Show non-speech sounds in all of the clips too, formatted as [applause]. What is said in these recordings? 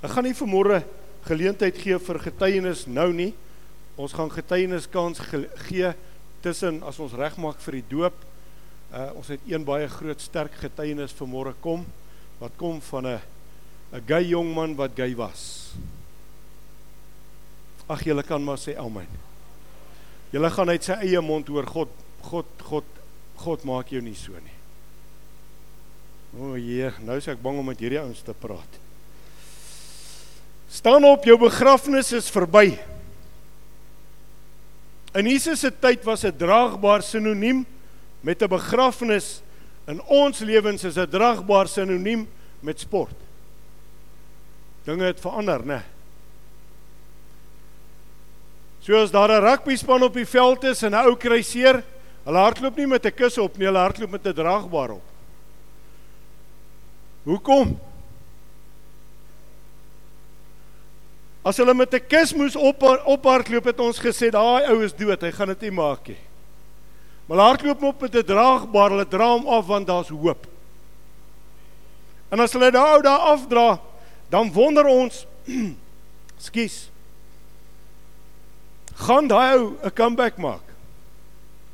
Ek gaan nie vanmôre geleentheid gee vir getuienis nou nie. Ons gaan getuienis kans gee tussen as ons regmaak vir die doop. Uh ons het een baie groot sterk getuienis vanmôre kom wat kom van 'n 'n gay jong man wat gay was. Ag julle kan maar sê amen. Julle gaan uit sy eie mond hoor God God God God maak jou nie so nie. O, Heer, nou is ek bang om met hierdie ouens te praat. Staan op, jou begrafnis is verby. In Jesus se tyd was 'n draagbaar sinoniem met 'n begrafnis. In ons lewens is 'n draagbaar sinoniem met sport. Dinge het verander, né? Soos daar 'n rugbyspan op die veld is en 'n ou kry seer, hulle hardloop nie met 'n kus op nie, hulle hardloop met 'n draagbaar op. Hoekom? As hulle met 'n kus moes op ophardloop het ons gesê daai ou is dood, hy gaan dit nie maak nie. Maar hardloop op met 'n draagbaar, hulle dra hom af want daar's hoop. En as hulle daai ou daar afdra, dan wonder ons, [clears throat] skus. Gaan daai ou 'n comeback maak?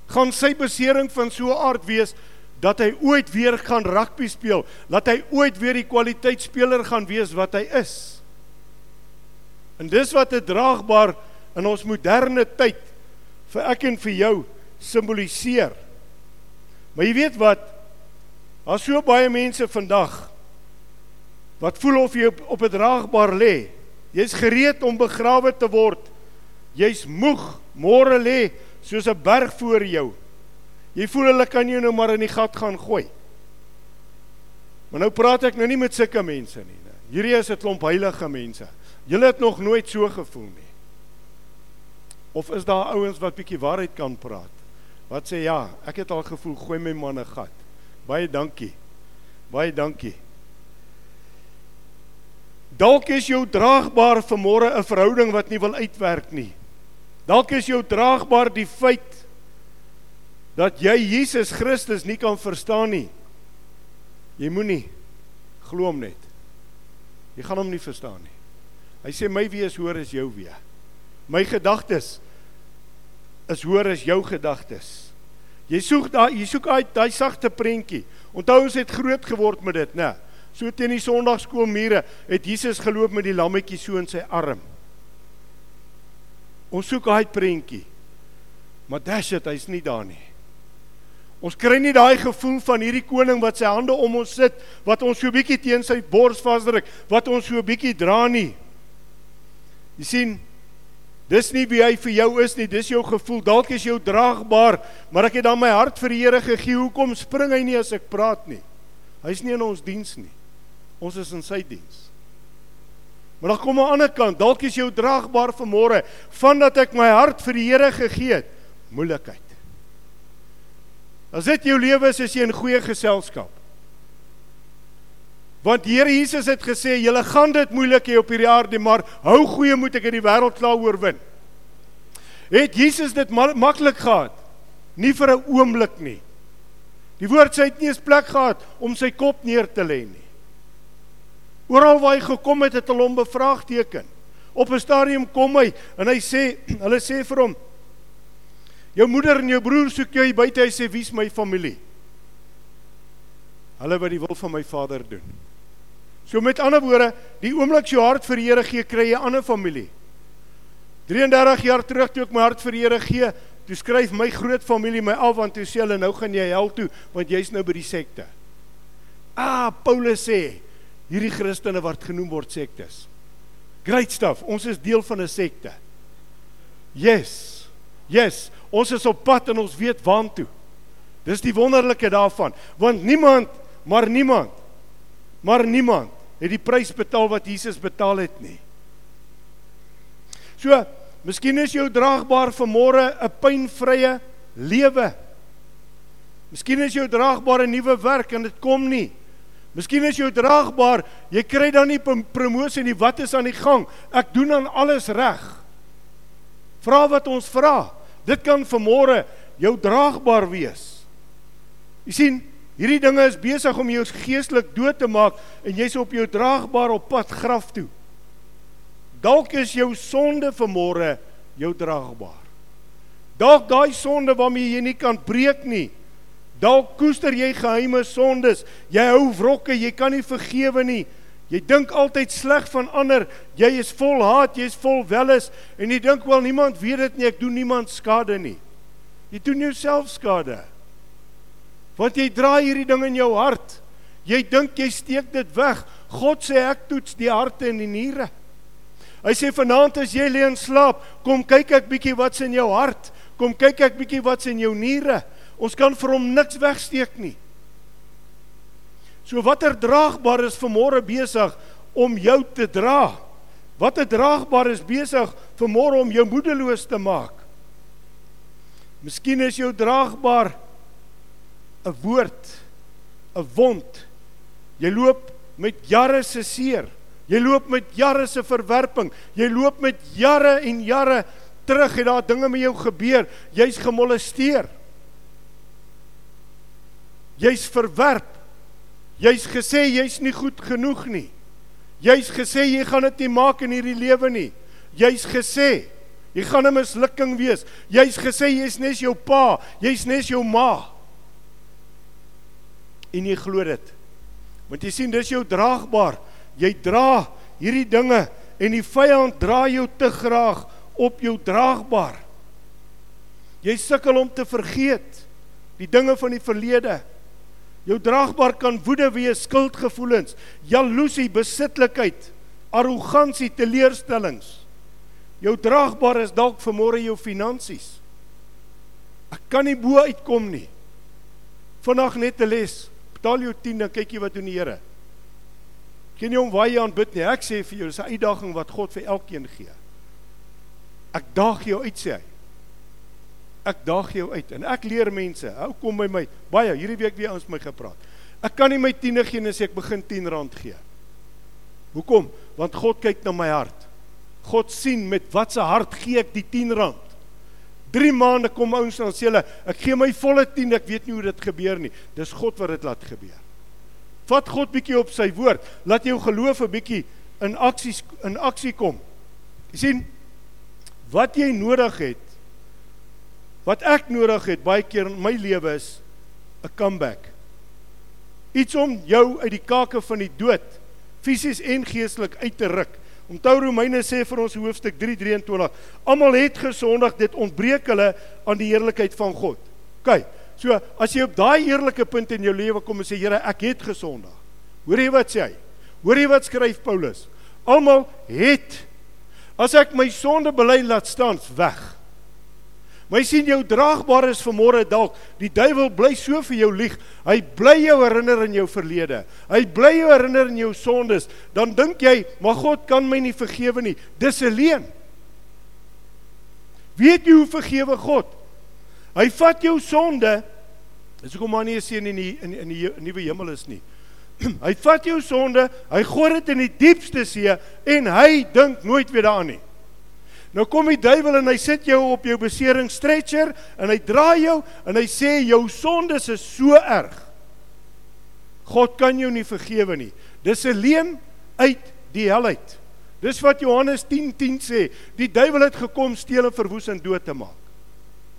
Gaan sy besering van so 'n aard wees dat hy ooit weer gaan rugby speel, dat hy ooit weer die kwaliteitsspeler gaan wees wat hy is? En dis wat 'n draagbaar in ons moderne tyd vir ek en vir jou simboliseer. Maar jy weet wat? Daar's so baie mense vandag wat voel of jy op 'n draagbaar lê. Jy's gereed om begrawe te word. Jy's moeg, môre lê soos 'n berg voor jou. Jy voel hulle kan jou nou maar in die gat gaan gooi. Maar nou praat ek nou nie met sulke mense nie. Hierdie is 'n klomp heilige mense. Julle het nog nooit so gevoel nie. Of is daar ouens wat bietjie waarheid kan praat? Wat sê ja, ek het al gevoel gooi my man 'n gat. Baie dankie. Baie dankie. Dalk is jou draagbaar vir môre 'n verhouding wat nie wil uitwerk nie. Dalk is jou draagbaar die feit dat jy Jesus Christus nie kan verstaan nie. Jy moenie glo hom net. Jy gaan hom nie verstaan nie. Hy sê my wees hoor is jou wee. My gedagtes is hoor is jou gedagtes. Jy soek daai jy soek uit daai sagte prentjie. Onthou ons het groot geword met dit, né? So teen die Sondagskoolmure het Jesus geloop met die lammetjie so in sy arm. Ons soek daai prentjie. Maar dash it, hy's nie daar nie. Ons kry nie daai gevoel van hierdie koning wat sy hande om ons sit, wat ons so bietjie teen sy bors vasdruk, wat ons so bietjie dra nie. Jy sien, dis nie wie hy vir jou is nie, dis jou gevoel. Dalk is jou draagbaar, maar ek het dan my hart vir die Here gegee. Hoekom spring hy nie as ek praat nie? Hy's nie in ons diens nie. Ons is in sy diens. Maar dan kom 'n ander kant. Dalk is jou draagbaar vir môre vandat ek my hart vir die Here gegee het. Moeilikheid. As dit jou lewe is, is jy in goeie geselskap. Want Here Jesus het gesê, julle gaan dit moeilik hê op hierdie aarde, maar hou goeie moed, ek het die wêreld klaar oorwin. Het Jesus dit maklik gehad? Nie vir 'n oomblik nie. Die woord sê hy het nie eens plek gehad om sy kop neer te lê nie. Oral waar hy gekom het, het hulle hom bevraagteken. Op 'n stadium kom hy en hy sê, [clears throat] hulle sê vir hom: "Jou moeder en jou broer soek jou buite." Hy sê: "Wie's my familie?" Hulle wat die wil van my Vader doen. So met ander woorde, die oomblik jy hart vir die Here gee, kry jy 'n ander familie. 33 jaar terug toe ek my hart vir die Here gee, toe skryf my groot familie my af want toe sê hulle nou gaan jy hel toe want jy's nou by die sekte. Ah, Paulus sê hierdie Christene wat genoem word sektes. Great stuff. Ons is deel van 'n sekte. Yes. Yes, ons is op pad en ons weet waantoe. Dis die wonderlike daarvan, want niemand, maar niemand, maar niemand het die prys betaal wat Jesus betaal het nie. So, miskien is jou draagbaar vir môre 'n pynvrye lewe. Miskien is jou draagbaar 'n nuwe werk en dit kom nie. Miskien is jou draagbaar, jy kry dan nie promosie nie. Wat is aan die gang? Ek doen aan alles reg. Vra wat ons vra. Dit kan vir môre jou draagbaar wees. Jy sien, Hierdie dinge is besig om jou geestelik dood te maak en jy's op jou draagbaar op pad graf toe. Dalk is jou sonde vanmôre jou draagbaar. Dalk daai sonde waarmee jy nie kan breek nie. Dalk koester jy geheime sondes. Jy hou wrokke, jy kan nie vergewe nie. Jy dink altyd sleg van ander. Jy is vol haat, jy's vol welis en jy dink wel niemand weet dit nie. Ek doen niemand skade nie. Jy doen jouself skade. Want jy dra hierdie ding in jou hart. Jy dink jy steek dit weg. God sê ek toets die harte en die niere. Hy sê vanaand as jy lê en slaap, kom kyk ek bietjie wat's in jou hart. Kom kyk ek bietjie wat's in jou niere. Ons kan vir hom niks wegsteek nie. So watter draagbaar is vanmôre besig om jou te dra? Watter draagbaar is besig vanmôre om jou moedeloos te maak? Miskien is jou draagbaar 'n woord, 'n wond. Jy loop met jare se seer. Jy loop met jare se verwerping. Jy loop met jare en jare terug het daar dinge met jou gebeur. Jy's gemolesteer. Jy's verwerp. Jy's gesê jy's nie goed genoeg nie. Jy's gesê jy gaan dit nie maak in hierdie lewe nie. Jy's gesê jy gaan 'n mislukking wees. Jy's gesê jy's nes jou pa, jy's nes jou ma. En jy glo dit. Want jy sien dis jou draagbaar. Jy dra hierdie dinge en die vyand dra jou te graag op jou draagbaar. Jy sukkel om te vergeet die dinge van die verlede. Jou draagbaar kan woede wees, skuldgevoelens, jaloesie, besitlikheid, arrogansie, teleurstellings. Jou draagbaar is dalk vermoere jou finansies. Ek kan nie bo uitkom nie. Vanaand net 'n les. Betaal jou 10 dan kyk jy wat doen die Here. Ken jy hom waar jy aanbid nie? Ek sê vir jou, dis 'n uitdaging wat God vir elkeen gee. Ek daag jou uit sê hy ek daag jou uit en ek leer mense. Hou kom by my. Baie hierdie week weer ons my gepraat. Ek kan nie my tiende gee as ek begin 10 rand gee. Hoekom? Want God kyk na my hart. God sien met watse hart gee ek die 10 rand. 3 maande kom ouens en sê hulle, ek gee my volle 10, ek weet nie hoe dit gebeur nie. Dis God wat dit laat gebeur. Vat God bietjie op sy woord. Laat jou geloof 'n bietjie in aksie in aksie kom. Jy sien wat jy nodig het Wat ek nodig het baie keer in my lewe is 'n comeback. Iets om jou uit die kake van die dood fisies en geestelik uit te ruk. Onthou Romeine sê vir ons hoofstuk 3:23, almal het gesondig, dit ontbreek hulle aan die heerlikheid van God. OK. So as jy op daai eerlike punt in jou lewe kom en sê Here, ek het gesondig. Hoor jy wat sê hy? Hoor jy wat skryf Paulus? Almal het as ek my sonde bely laat staan weg. Maar jy sien jou draagbaar is vanmôre dalk die duiwel bly so vir jou lieg. Hy bly jou herinner in jou verlede. Hy bly jou herinner in jou sondes. Dan dink jy, "Maar God kan my nie vergewe nie." Dis 'n leuen. Weet jy hoe vergewe God? Hy vat jou sonde. Dis hoekom maar nie 'n seën in die in in die nuwe hemel is nie. [clears throat] hy vat jou sonde, hy gooi dit in die diepste see en hy dink nooit weer daaraan nie. Nou kom die duiwel en hy sit jou op jou besering stretcher en hy draai jou en hy sê jou sondes is so erg. God kan jou nie vergewe nie. Dis 'n leuen uit die hel uit. Dis wat Johannes 10:10 10 sê. Die duiwel het gekom steel en verwoes en dood te maak.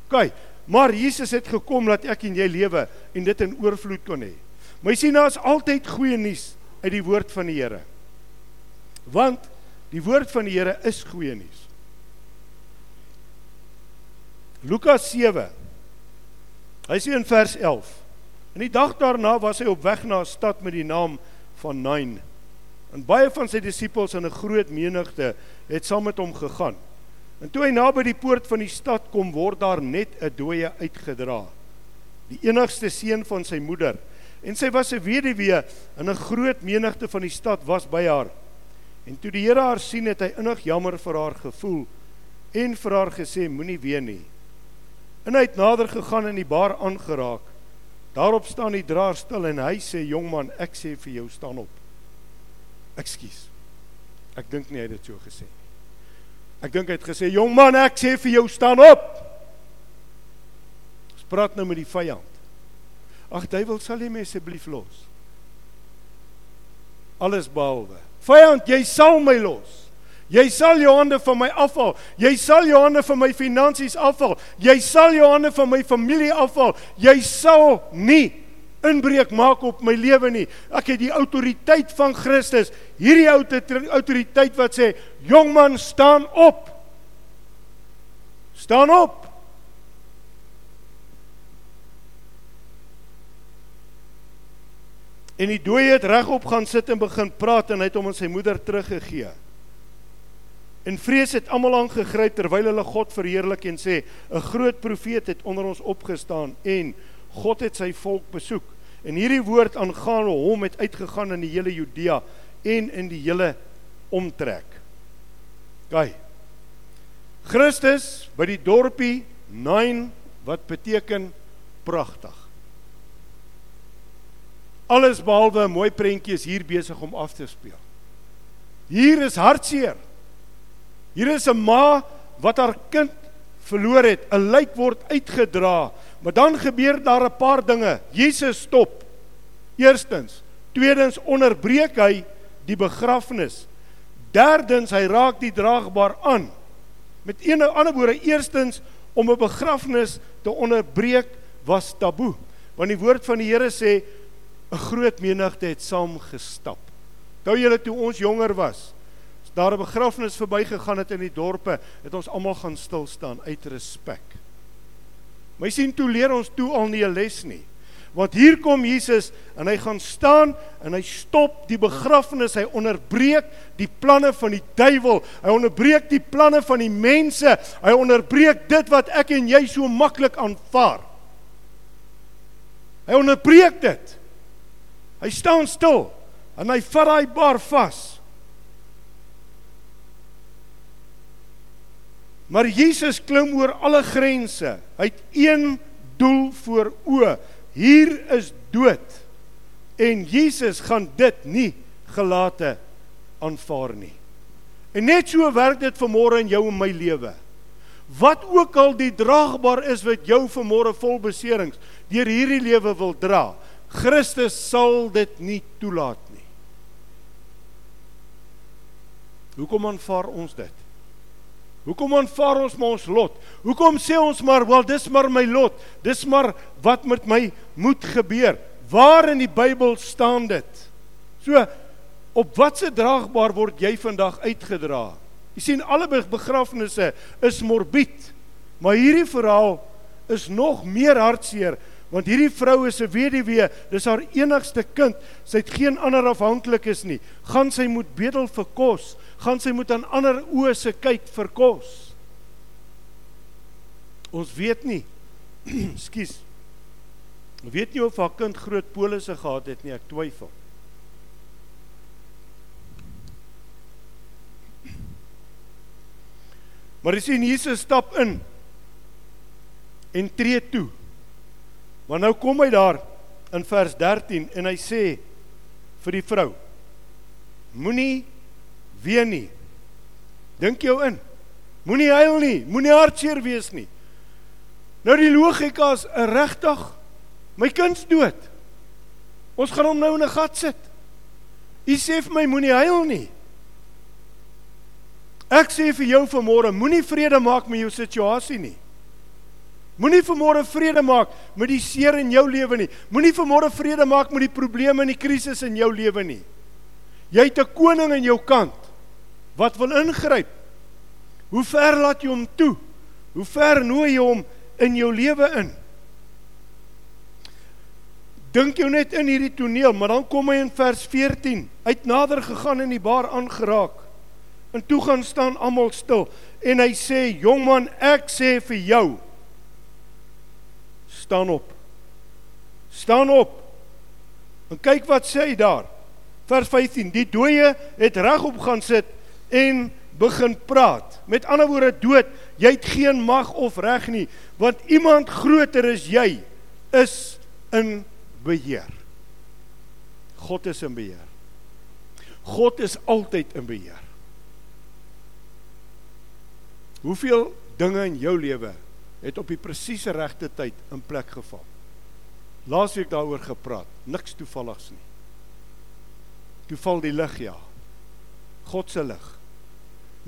OK, maar Jesus het gekom dat ek en jy lewe en dit in oorvloed kon hê. Maar jy sien daar's altyd goeie nuus uit die woord van die Here. Want die woord van die Here is goeie nuus. Lukas 7. Hy sê in vers 11. In die dag daarna was hy op weg na 'n stad met die naam van Nain. En baie van sy disippels en 'n groot menigte het saam met hom gegaan. En toe hy naby die poort van die stad kom, word daar net 'n dooie uitgedra. Die enigste seun van sy moeder. En sy was 'n weduwee en 'n groot menigte van die stad was by haar. En toe die Here haar sien, het hy innig jammer vir haar gevoel en vir haar gesê: Moenie ween nie. En hy het nader gegaan en die baar aangeraak. Daarop staan die draer stil en hy sê: "Jongman, ek sê vir jou, staan op." Ekskuus. Ek dink nie hy het dit so gesê nie. Ek dink hy het gesê: "Jongman, ek sê vir jou, staan op." Ons praat nou met die vyand. Ag, duiwel, sal jy my asseblief los? Alles behalwe. Vyand, jy sal my los. Jy sal jou hande van my afhaal. Jy sal jou hande van my finansies afhaal. Jy sal jou hande van my familie afhaal. Jy sal nie inbreuk maak op my lewe nie. Ek het die autoriteit van Christus. Hierdie autoriteit wat sê, "Jong man, staan op." Staan op. En die dooie het regop gaan sit en begin praat en hy het hom aan sy moeder teruggegee. En vrees het almal aangegryp terwyl hulle God verheerlik en sê 'n groot profeet het onder ons opgestaan en God het sy volk besoek. En hierdie woord aangaande hom het uitgegaan in die hele Judea en in die hele omtrek. Kyk. Christus by die dorpie Nain wat beteken pragtig. Alles behalwe 'n mooi prentjie is hier besig om af te speel. Hier is hartseer. Hier is 'n ma wat haar kind verloor het. 'n Lijk word uitgedra, maar dan gebeur daar 'n paar dinge. Jesus stop. Eerstens, tweedens onderbreek hy die begrafnis. Derdens, hy raak die draagbaar aan. Met een ander woorde, eerstens om 'n begrafnis te onderbreek was taboe. Want die woord van die Here sê 'n groot menigte het saam gestap. Onthou julle toe ons jonger was, daar 'n begrafnis verbygegaan het in die dorpe, het ons almal gaan stil staan uit respek. My sien toe leer ons toe al nie 'n les nie. Want hier kom Jesus en hy gaan staan en hy stop die begrafnis, hy onderbreek die planne van die duiwel. Hy onderbreek die planne van die mense. Hy onderbreek dit wat ek en jy so maklik aanvaar. Hy onderbreek dit. Hy staan stil en hy vat daai bar vas. Maar Jesus klim oor alle grense. Hy het een doel voor oë. Hier is dood. En Jesus gaan dit nie gelate aanvaar nie. En net so werk dit vanmôre in jou en my lewe. Wat ook al die draagbaar is wat jou vanmôre vol beserings deur hierdie lewe wil dra, Christus sal dit nie toelaat nie. Hoekom aanvaar ons dit? Hoekom aanvaar ons maar ons lot? Hoekom sê ons maar, "Wel, dis maar my lot. Dis maar wat met my moet gebeur." Waar in die Bybel staan dit? So, op watter draagbaar word jy vandag uitgedra? Jy sien alle begrafnisse is morbied, maar hierdie verhaal is nog meer hartseer want hierdie vrou is 'n weduwee, dis haar enigste kind. Sy het geen ander afhanklikes nie. Gaan sy moet bedel vir kos? Gaan sy moet aan ander oë se kyk vir kos. Ons weet nie. [clears throat] Ekskuus. Ons weet nie of haar kind groot polisse gehad het nie, ek twyfel. Maar jy sien Jesus stap in en tree toe. Maar nou kom hy daar in vers 13 en hy sê vir die vrou: Moenie ween nie. Dink jou in. Moenie huil nie, moenie hartseer wees nie. Nou die logika is regtig my kind's dood. Ons gaan hom nou in 'n gat sit. U sê vir my moenie huil nie. Ek sê vir jou vanmôre, moenie vrede maak met jou situasie nie. Moenie vanmôre vrede maak met die seer in jou lewe nie. Moenie vanmôre vrede maak met die probleme en die krisis in jou lewe nie. Jy het 'n koning aan jou kant wat wil ingryp. Hoe ver laat jy hom toe? Hoe ver nooi jy hom in jou lewe in? Dink jou net in hierdie toneel, maar dan kom hy in vers 14. Hy't nader gegaan en die baar aangeraak. En toe gaan staan almal stil en hy sê: "Jong man, ek sê vir jou, staan op. Staan op." En kyk wat sê hy daar. Vers 15: Die dooie het regop gaan sit en begin praat. Met ander woorde dood, jy het geen mag of reg nie, want iemand groter as jy is in beheer. God is in beheer. God is altyd in beheer. Hoeveel dinge in jou lewe het op die presiese regte tyd in plek geval? Laasweek daaroor gepraat, niks toevalligs nie. Toe val die lig ja. God se lig.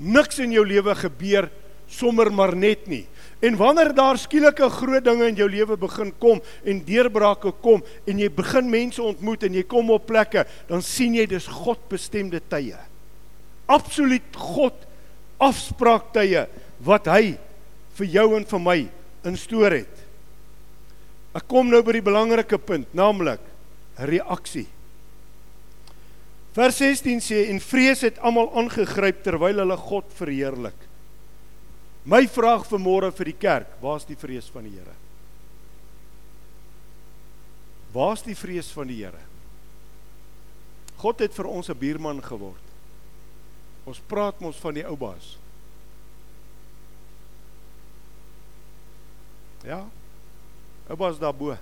Niks in jou lewe gebeur sommer maar net nie. En wanneer daar skielike groot dinge in jou lewe begin kom en deurbrake kom en jy begin mense ontmoet en jy kom op plekke, dan sien jy dis God bestemde tye. Absoluut God afspraaktye wat hy vir jou en vir my instoor het. Ek kom nou by die belangrike punt, naamlik reaksie. Vers 16 sê en vrees het almal aangegryp terwyl hulle God verheerlik. My vraag vir môre vir die kerk, waar's die vrees van die Here? Waar's die vrees van die Here? God het vir ons 'n buurman geword. Ons praat mos van die ou baas. Ja. Ou baas daarbo.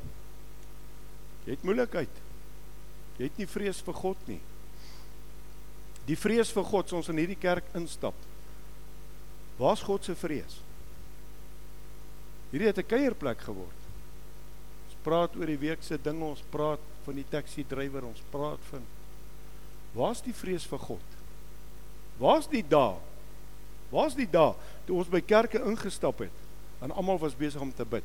Jy het moeilikheid. Jy het nie vrees vir God nie. Die vrees vir God, as ons in hierdie kerk instap, Waar's God se vrees? Hierdie het 'n kuierplek geword. Ons praat oor die week se dinge, ons praat van die taxi drywer, ons praat van Waar's die vrees vir God? Waar's die dae? Waar's die dae toe ons by kerke ingestap het en almal was besig om te bid?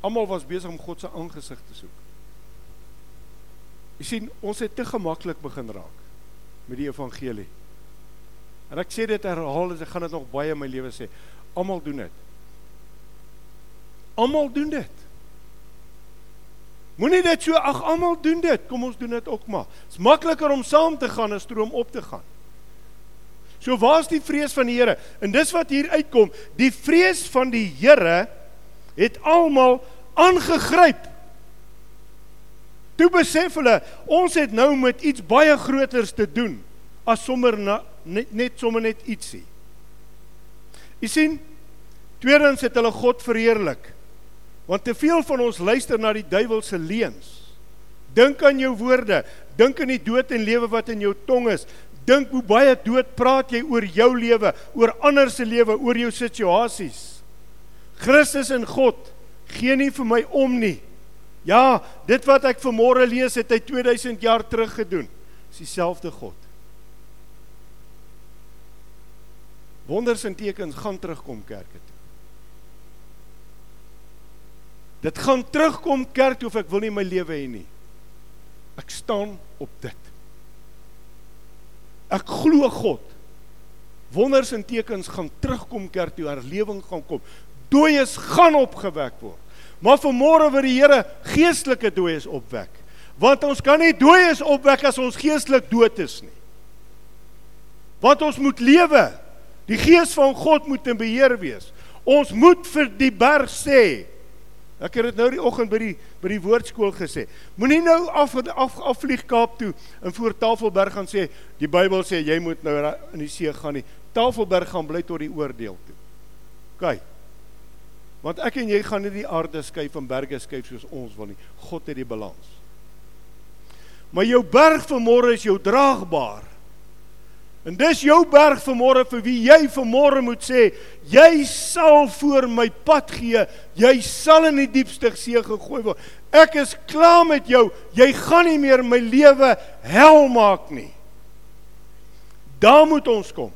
Almal was besig om God se aangesig te soek. Jy sien, ons het te gemaklik begin raak met die evangelie. En ek sê dit herhaal as ek gaan dit nog baie in my lewe sê. Almal doen dit. Almal doen dit. Moenie net so ag almal doen dit. Kom ons doen dit ook maar. Dit's makliker om saam te gaan as stroom op te gaan. So waar's die vrees van die Here? En dis wat hier uitkom, die vrees van die Here het almal aangegryp. Toe besef hulle, ons het nou met iets baie groters te doen as sommer na, net net sommer net ietsie. U sien, tweedens het hulle God verheerlik. Want te veel van ons luister na die duiwel se leuns. Dink aan jou woorde, dink aan die dood en lewe wat in jou tong is. Dink hoe baie dood praat jy oor jou lewe, oor ander se lewe, oor jou situasies. Christus en God gee nie vir my om nie. Ja, dit wat ek vanmôre lees het hy 2000 jaar terug gedoen. Dis dieselfde God. Wonders en tekens gaan terugkom kerke toe. Dit gaan terugkom kerk toe of ek wil nie my lewe hê nie. Ek staan op dit. Ek glo God. Wonders en tekens gaan terugkom kerk toe, herlewing gaan kom. Dooies gaan opgewek word. Maar vanmôre wil die Here geestelike dooies opwek. Want ons kan nie dooies opwek as ons geestelik dood is nie. Want ons moet lewe. Die gees van God moet in beheer wees. Ons moet vir die berg sê. Ek het dit nou die oggend by die by die woordskool gesê. Moenie nou af af afvlieg Kaap toe en voor Tafelberg gaan sê die Bybel sê jy moet nou in die see gaan nie. Tafelberg gaan bly tot die oordeel toe. OK. Want ek en jy gaan nie die aarde skuif en berge skuif soos ons wil nie. God het die balans. Maar jou berg vanmôre is jou draagbaar. En dis jou berg vanmôre vir wie jy vanmôre moet sê, jy sal voor my pad gee. Jy sal in die diepste see gegooi word. Ek is klaar met jou. Jy gaan nie meer my lewe hel maak nie. Daar moet ons kom.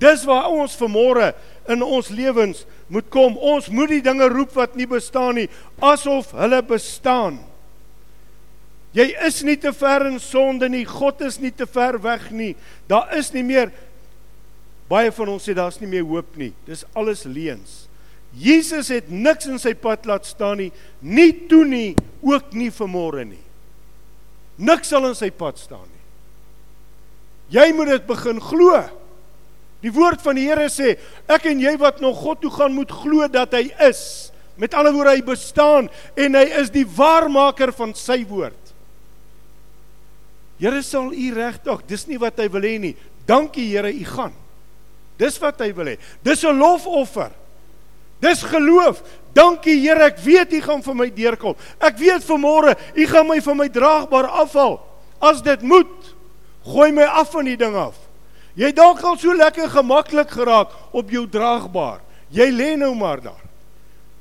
Dis waar ons vanmôre in ons lewens moet kom. Ons moet die dinge roep wat nie bestaan nie asof hulle bestaan. Jy is nie te ver in sonde nie. God is nie te ver weg nie. Daar is nie meer baie van ons sê daar's nie meer hoop nie. Dis alles leuns. Jesus het niks in sy pad laat staan nie, nie toe nie, ook nie vanmôre nie. Niks sal in sy pad staan nie. Jy moet dit begin glo. Die woord van die Here sê, ek en jy wat nog God toe gaan moet glo dat hy is. Met ander woorde hy bestaan en hy is die waarmaker van sy woord. Here sal u regtig, dis nie wat hy wil hê nie. Dankie Here, u gaan. Dis wat hy wil hê. Dis 'n lofoffer. Dis geloof. Dankie Here, ek weet u gaan vir my deurkom. Ek weet vanmôre u gaan my van my draagbaar afval. As dit moet, gooi my af van die ding af. Jy dalk al so lekker gemaklik geraak op jou draagbaar. Jy lê nou maar daar.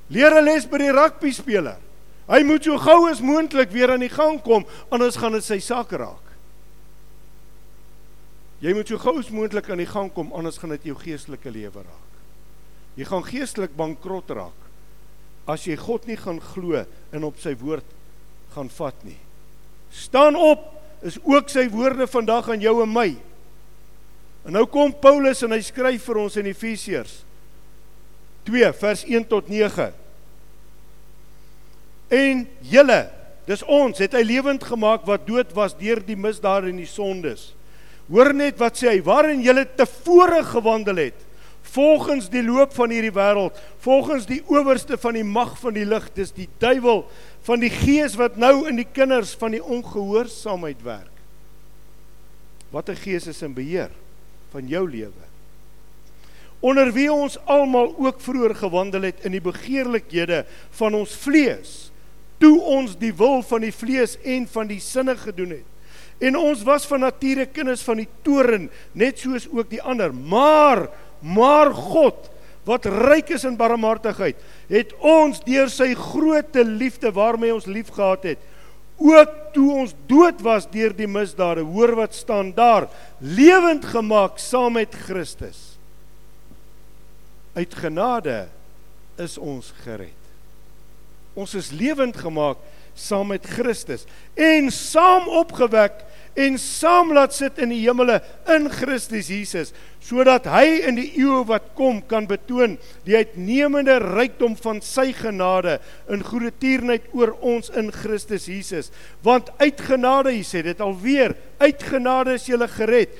Leer 'n les by die rugby speler. Hy moet so gou as moontlik weer aan die gang kom, anders gaan dit sy sak raak. Jy moet so gou as moontlik aan die gang kom anders gaan dit jou geestelike lewe raak. Jy gaan geestelik bankrot raak as jy God nie gaan glo en op sy woord gaan vat nie. Staan op is ook sy woorde vandag aan jou en my. En nou kom Paulus en hy skryf vir ons in Efesiërs 2 vers 1 tot 9. En julle, dis ons, het hy lewend gemaak wat dood was deur die misdade en die sondes. Hoor net wat sê hy, waarin julle tevore gewandel het, volgens die loop van hierdie wêreld, volgens die owerste van die mag van die lig, dis die duiwel van die gees wat nou in die kinders van die ongehoorsaamheid werk. Wat 'n gees is in beheer van jou lewe. Onder wie ons almal ook vroeër gewandel het in die begeerlikhede van ons vlees, toe ons die wil van die vlees en van die sinne gedoen het. En ons was van nature kinders van die toren, net soos ook die ander. Maar maar God wat ryk is in barmhartigheid, het ons deur sy groote liefde waarmee ons liefgehad het, ook toe ons dood was deur die misdade, hoor wat staan daar, lewend gemaak saam met Christus. Uit genade is ons gered. Ons is lewend gemaak saam met Christus en saam opgewek en saam laat sit in die hemele in Christus Jesus sodat hy in die eeue wat kom kan betoon die uitnemende rykdom van sy genade in goeie tierenheid oor ons in Christus Jesus want uit genade hy sê dit alweer uit genade is jy gered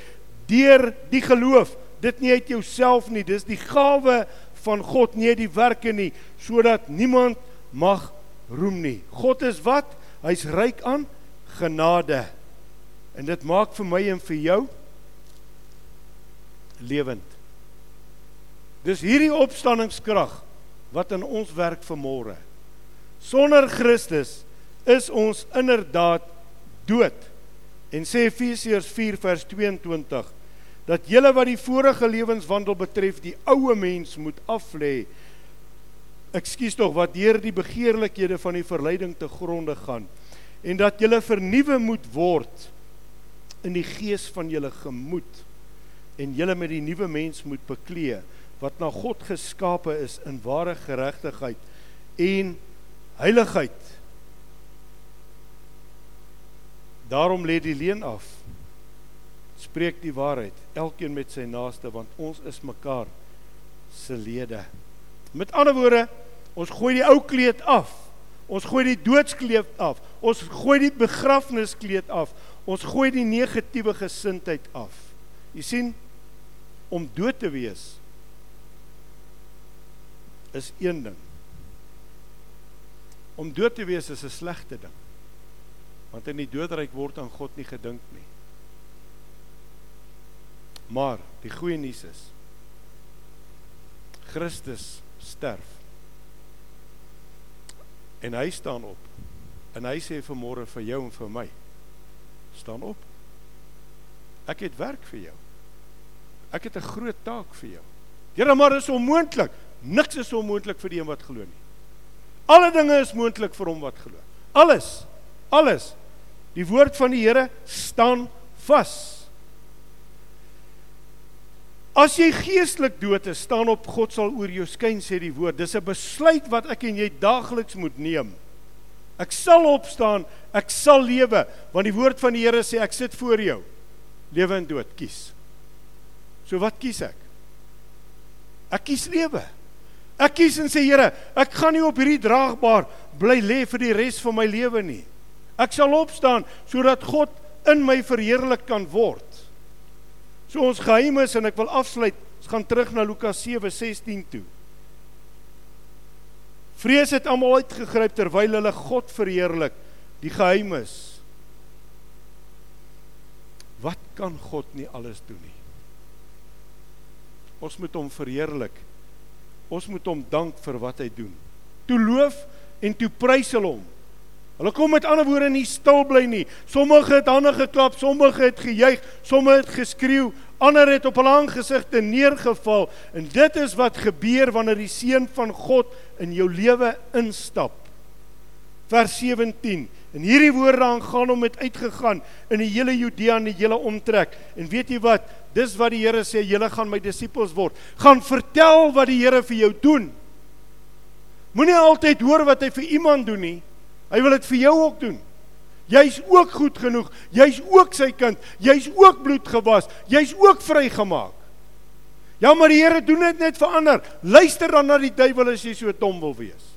deur die geloof dit nie uit jouself nie dis die gawe van God nie die werke nie sodat niemand mag roem nie. God is wat? Hy's ryk aan genade. En dit maak vir my en vir jou lewend. Dis hierdie opstanningskrag wat in ons werk vir môre. Sonder Christus is ons inderdaad dood. En sê Efesiërs 4 vers 22 dat julle wat die vorige lewenswandel betref, die ou mens moet aflê ekskuus tog wat deur die begeerlikhede van die verleiding te gronde gaan en dat jy vernuwe moet word in die gees van julle gemoed en julle met die nuwe mens moet beklee wat na God geskape is in ware geregtigheid en heiligheid. Daarom lê die leen af. Spreek die waarheid elkeen met sy naaste want ons is mekaar se lede. Met ander woorde Ons gooi die ou kleed af. Ons gooi die doodskleed af. Ons gooi die begrafniskleed af. Ons gooi die negatiewe gesindheid af. Jy sien om dood te wees is een ding. Om dood te wees is 'n slegte ding. Want in die doodryk word aan God nie gedink nie. Maar die goeie nuus is Christus sterf En hy staan op. En hy sê vanmôre vir jou en vir my: staan op. Ek het werk vir jou. Ek het 'n groot taak vir jou. Here, maar is onmoontlik. Niks is onmoontlik vir die een wat glo nie. Alle dinge is moontlik vir hom wat glo. Alles. Alles. Die woord van die Here staan vas. As jy geestelik dood is, staan op God sal oor jou skyn sê die woord. Dis 'n besluit wat ek en jy daagliks moet neem. Ek sal opstaan, ek sal lewe, want die woord van die Here sê ek sit voor jou. Lewe en dood, kies. So wat kies ek? Ek kies lewe. Ek kies en sê Here, ek gaan nie op hierdie draagbaar bly lê vir die res van my lewe nie. Ek sal opstaan sodat God in my verheerlik kan word. So ons geheim is en ek wil afsluit. Ons gaan terug na Lukas 7:16 toe. Vrees het almal uitgegryp terwyl hulle God verheerlik. Die geheim is Wat kan God nie alles doen nie? Ons moet hom verheerlik. Ons moet hom dank vir wat hy doen. Toe loof en toe prys hulle hom. Hulle kom met ander woorde nie stil bly nie. Sommige het hande geklap, sommige het gejuig, sommige het geskreeu, ander het op hulle aangesigte neergeval en dit is wat gebeur wanneer die seun van God in jou lewe instap. Vers 17 En hierdie woorde aangaan hom met uitgegaan in die hele Judea en die hele omtrek. En weet jy wat? Dis wat die Here sê, julle gaan my disippels word. Gaan vertel wat die Here vir jou doen. Moenie altyd hoor wat hy vir iemand doen nie. Hy wil dit vir jou ook doen. Jy's ook goed genoeg. Jy's ook sy kind. Jy's ook bloedgewas. Jy's ook vrygemaak. Ja, maar die Here doen dit net vir ander. Luister dan na die duiwel as jy so dom wil wees.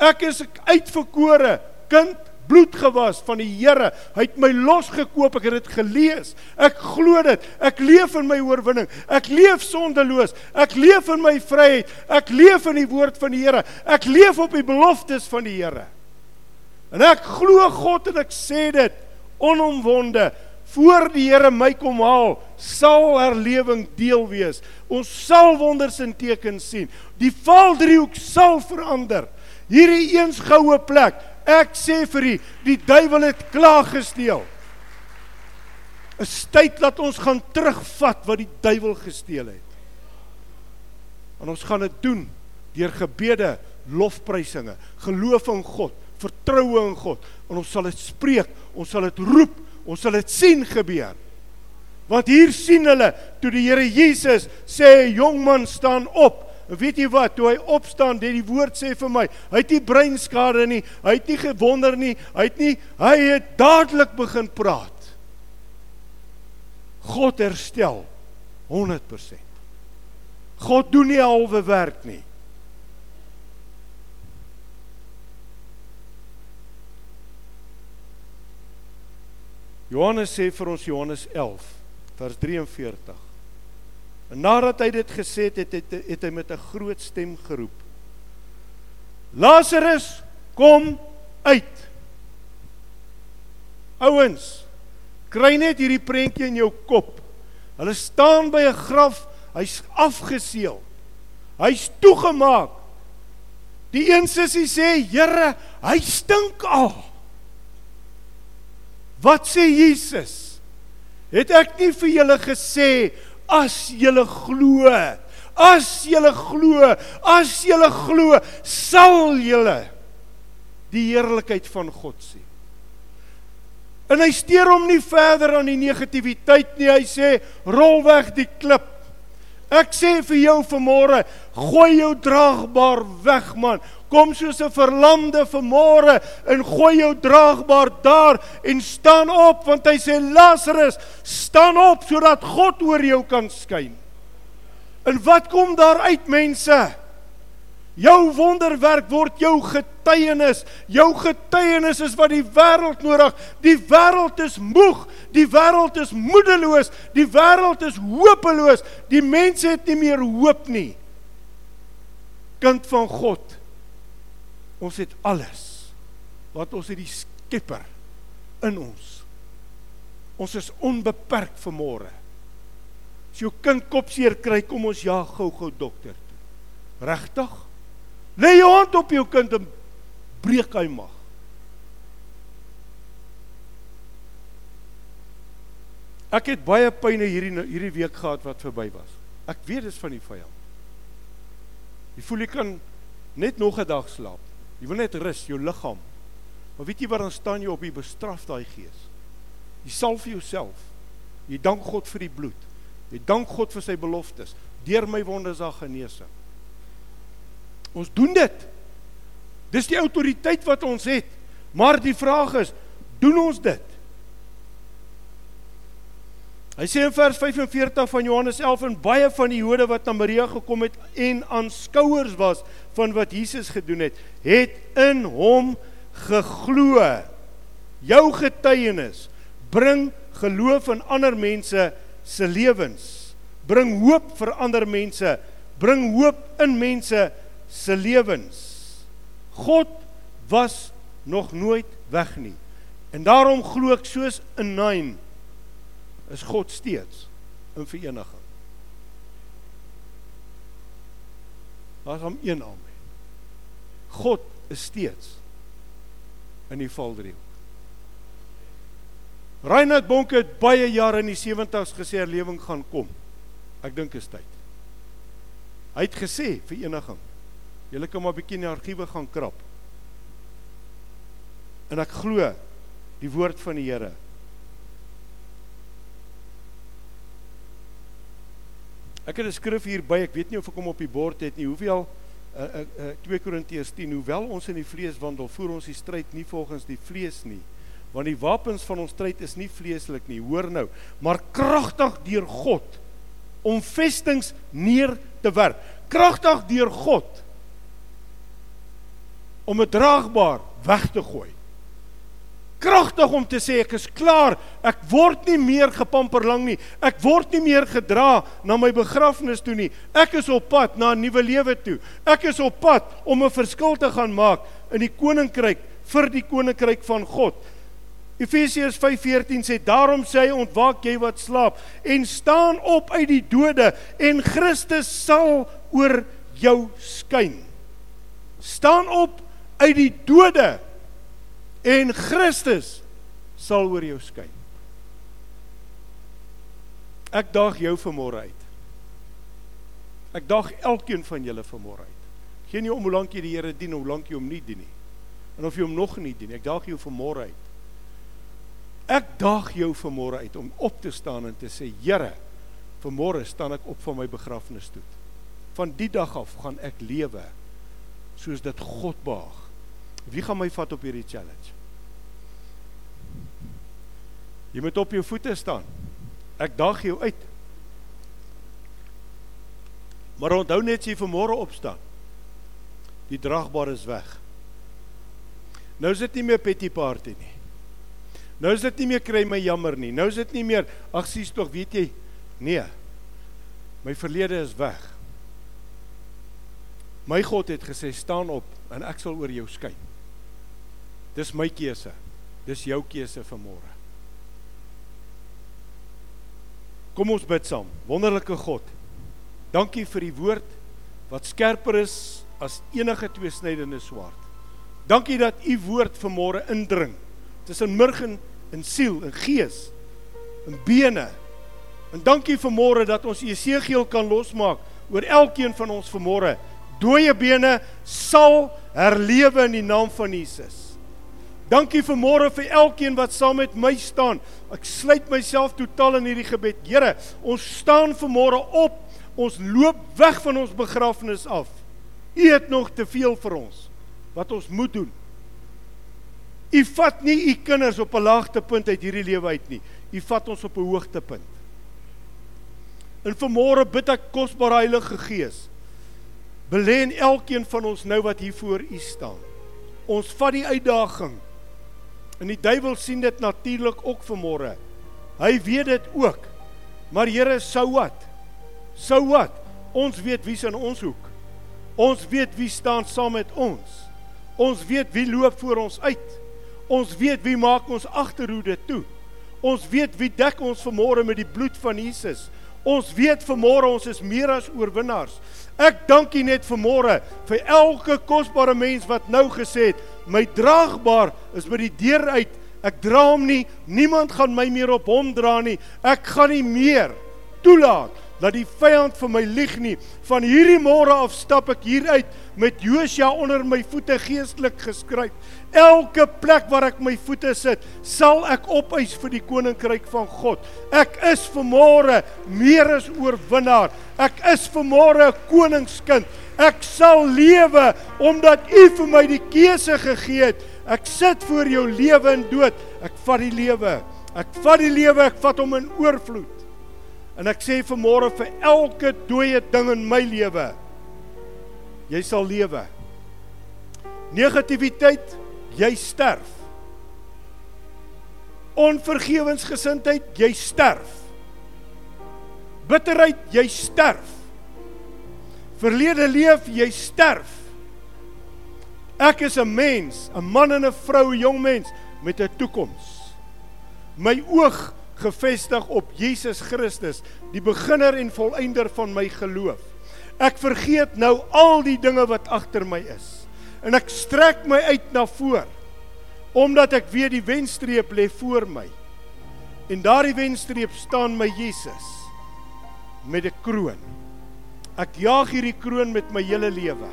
Ek is uitverkore kind bloedgewas van die Here. Hy het my losgekoop. Ek het dit gelees. Ek glo dit. Ek leef in my oorwinning. Ek leef sondeloos. Ek leef in my vryheid. Ek leef in die woord van die Here. Ek leef op die beloftes van die Here. En ek glo God en ek sê dit onomwonde voor die Here my kom haal, sal herlewing deel wees. Ons sal wonders en tekens sien. Die valdriehoek sal verander. Hierdie eens goue plek. Ek sê vir u, die duiwel het klaar gesteel. 'n Tyd dat ons gaan terugvat wat die duiwel gesteel het. En ons gaan dit doen deur gebede, lofprysinge, geloof in God, vertroue in God en ons sal dit spreek, ons sal dit roep, ons sal dit sien gebeur. Want hier sien hulle toe die Here Jesus sê jong man staan op. En weet jy wat, toe hy opstaan, dit die woord sê vir my, hy het nie breinskade nie, hy het nie gewonder nie, hy het nie hy het dadelik begin praat. God herstel 100%. God doen nie halwe werk nie. Johannes sê vir ons Johannes 11 vers 43. En nadat hy dit gesê het, het, het, hy met 'n groot stem geroep. Lazarus, kom uit. Ouens, kry net hierdie prentjie in jou kop. Hulle staan by 'n graf, hy's afgeseël. Hy's toegemaak. Die een sussie sê, "Here, hy stink al." Wat sê Jesus? Het ek nie vir julle gesê as julle glo, as julle glo, as julle glo, sal julle die heerlikheid van God sien. En hy steur hom nie verder aan die negativiteit nie. Hy sê rol weg die klip. Ek sê vir jou vanmôre, gooi jou draagbaar weg man. Kom soos 'n verlamde vanmôre en gooi jou draagbaar daar en staan op want hy sê Lazarus, staan op sodat God oor jou kan skyn. En wat kom daar uit mense? Jou wonderwerk word jou getuienis. Jou getuienis is wat die wêreld nodig. Die wêreld is moeg, die wêreld is moedeloos, die wêreld is hopeloos. Die mense het nie meer hoop nie. Kind van God Ons het alles. Want ons het die Skepper in ons. Ons is onbeperk vir môre. As jou kind kopseer kry, kom ons ja gou-gou dokter toe. Regtig? Lê jou hand op jou kind en breek hy mag. Ek het baie pyne hierdie hierdie week gehad wat verby was. Ek weet dit is van die vyand. Jy voel jy kan net nog 'n dag slaap. Jy wil net rus jou liggaam. Maar weet jy wat dan staan jy op die bestraf daai gees? Jy sal vir jouself. Jy dank God vir die bloed. Jy dank God vir sy beloftes. Deur my wondes daar genesing. Ons doen dit. Dis die autoriteit wat ons het. Maar die vraag is, doen ons dit? Hy sê in vers 45 van Johannes 11 en baie van die Jode wat na Maria gekom het en aanskouers was van wat Jesus gedoen het, het in hom geglo. Jou getuienis bring geloof in ander mense se lewens. Bring hoop vir ander mense, bring hoop in mense se lewens. God was nog nooit weg nie. En daarom glo ek soos in 9 is God steeds in vereniging. Daar's hom een amen. God is steeds in die valdriehoek. Reinhard Bonke het baie jare in die 70's gesê herlewing gaan kom. Ek dink is tyd. Hy het gesê vereniging. Julle kan maar bietjie in die argiewe gaan krap. En ek glo die woord van die Here. Ek het 'n skrif hier by, ek weet nie of ek hom op die bord het nie. Hoeveel uh, uh, uh, 2 Korintiërs 10 Hoewel ons in die vlees wandel, voer ons die stryd nie volgens die vlees nie, want die wapens van ons stryd is nie vleeslik nie. Hoor nou, maar kragtig deur God om vestings neer te werp. Kragtig deur God om 'n draagbaar weg te gooi kragtig om te sê ek is klaar. Ek word nie meer gepamper lang nie. Ek word nie meer gedra na my begrafnis toe nie. Ek is op pad na 'n nuwe lewe toe. Ek is op pad om 'n verskil te gaan maak in die koninkryk vir die koninkryk van God. Efesiërs 5:14 sê daarom sê hy ontwaak jy wat slaap en staan op uit die dode en Christus sal oor jou skyn. Staan op uit die dode en Christus sal oor jou skyn. Ek daag jou vanmôre uit. Ek daag elkeen van julle vanmôre uit. Geen nie om hoe lank jy die Here dien of hoe lank jy hom nie dien nie. En of jy hom nog nie dien, ek daag jou vanmôre uit. Ek daag jou vanmôre uit om op te staan en te sê Here, vanmôre staan ek op van my begrafnisstoet. Van die dag af gaan ek lewe soos dit God behaag. Wie gaan my vat op hierdie challenge? Jy moet op jou voete staan. Ek daag jou uit. Maar onthou net as jy vanmôre opstaan. Die dragbaar is weg. Nou is dit nie meer petty party nie. Nou is dit nie meer kry my jammer nie. Nou is dit nie meer ag sies tog weet jy nee. My verlede is weg. My God het gesê staan op en ek sal oor jou skyn. Dis my keuse. Dis jou keuse vanmôre. Kom ons bid saam. Wonderlike God. Dankie vir die woord wat skerper is as enige tweesnydende swaard. Dankie dat u woord vanmôre indring tussen murg en siel en gees en bene. En dankie vanmôre dat ons Jesegiel kan losmaak oor elkeen van ons vanmôre. Dooie bene sal herlewe in die naam van Jesus. Dankie vir môre vir elkeen wat saam met my staan. Ek sluit myself totaal in hierdie gebed. Here, ons staan vir môre op. Ons loop weg van ons begrafnis af. U het nog te veel vir ons wat ons moet doen. U vat nie u kinders op 'n laagtepunt uit hierdie lewe uit nie. U vat ons op 'n hoogtepunt. En vanmôre bid ek kosbare Heilige Gees, belê in elkeen van ons nou wat hier voor u staan. Ons vat die uitdaging En die duiwel sien dit natuurlik ook vanmôre. Hy weet dit ook. Maar Here, sou wat? Sou wat? Ons weet wie's in ons hoek. Ons weet wie staan saam met ons. Ons weet wie loop voor ons uit. Ons weet wie maak ons agterhoede toe. Ons weet wie dek ons vanmôre met die bloed van Jesus. Ons weet vanmôre ons is meer as oorwinnaars. Ek dank U net vanmôre vir elke kosbare mens wat nou gesê het, my draagbaar is by die deur uit. Ek dra hom nie. Niemand gaan my meer op hom dra nie. Ek gaan nie meer toelaat dat die vyand vir my lieg nie. Van hierdie môre af stap ek hier uit met Josia onder my voete geestelik geskryf. Elke plek waar ek my voete sit, sal ek opeis vir die koninkryk van God. Ek is vanmôre meer as oorwinnaar. Ek is vanmôre 'n koningskind. Ek sal lewe omdat U vir my die keuse gegee het. Ek sit voor jou lewe en dood. Ek vat die lewe. Ek vat die lewe, ek vat hom in oorvloed. En ek sê vanmôre vir elke dooie ding in my lewe, jy sal lewe. Negativiteit, jy sterf. Onvergewensgesindheid, jy sterf. Bitterheid, jy sterf. Verlede leef, jy sterf. Ek is 'n mens, 'n man en 'n vrou, 'n jong mens met 'n toekoms. My oog gefestig op Jesus Christus, die beginner en volëinder van my geloof. Ek vergeet nou al die dinge wat agter my is en ek strek my uit na voor omdat ek weet die wenstreep lê voor my. En daardie wenstreep staan my Jesus met 'n kroon. Ek jaag hierdie kroon met my hele lewe.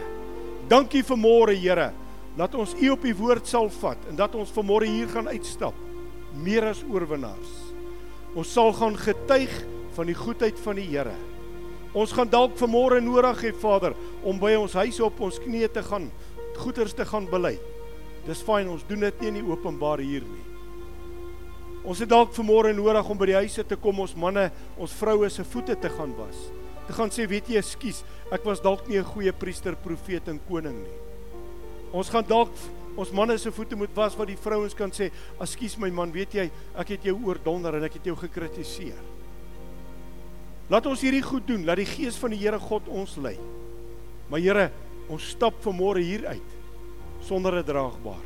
Dankie vir môre, Here, Laat ons U op U woord sal vat en dat ons vanmôre hier gaan uitstap meer as oorwinnaars. Ons sal gaan getuig van die goedheid van die Here. Ons gaan dalk vanmôre nodig hê Vader om by ons huis op ons knieë te gaan, goeders te gaan bely. Dis fyn, ons doen dit nie in die openbaar hier nie. Ons het dalk vanmôre nodig om by die huise te kom ons manne, ons vroue se voete te gaan was. Te gaan sê, weet jy, ekskuus, ek was dalk nie 'n goeie priester, profeet en koning nie. Ons gaan dalk ons manne se voete moet was wat die vrouens kan sê, "Ekskuus my man, weet jy, ek het jou oordonder en ek het jou gekritiseer." Laat ons hierdie goed doen, laat die gees van die Here God ons lei. Maar Here, ons stap vanmôre hier uit sonder 'n draagbaar.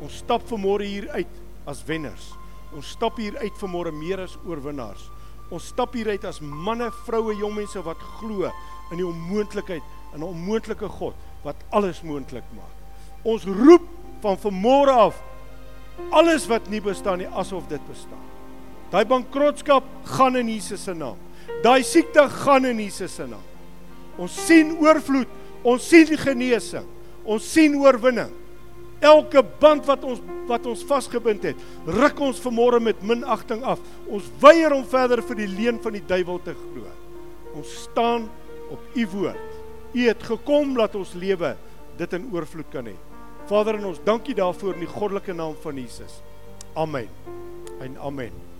Ons stap vanmôre hier uit as wenners. Ons stap hier uit vanmôre meer as oorwinnaars. Ons stap hier uit as manne, vroue, jong mense wat glo in die onmoontlikheid, in 'n onmoontlike God wat alles moontlik maak. Ons roep van vanmôre af alles wat nie bestaan nie asof dit bestaan. Daai bankrotskap gaan in Jesus se naam. Daai siekte gaan in Jesus se naam. Ons sien oorvloed, ons sien genesing, ons sien oorwinning. Elke band wat ons wat ons vasgebind het, ruk ons vanmôre met minagting af. Ons weier om verder vir die leuen van die duiwel te glo. Ons staan op u woord. U het gekom dat ons lewe dit in oorvloed kan hê. Vader en ons dankie daarvoor in die goddelike naam van Jesus. Amen. En amen.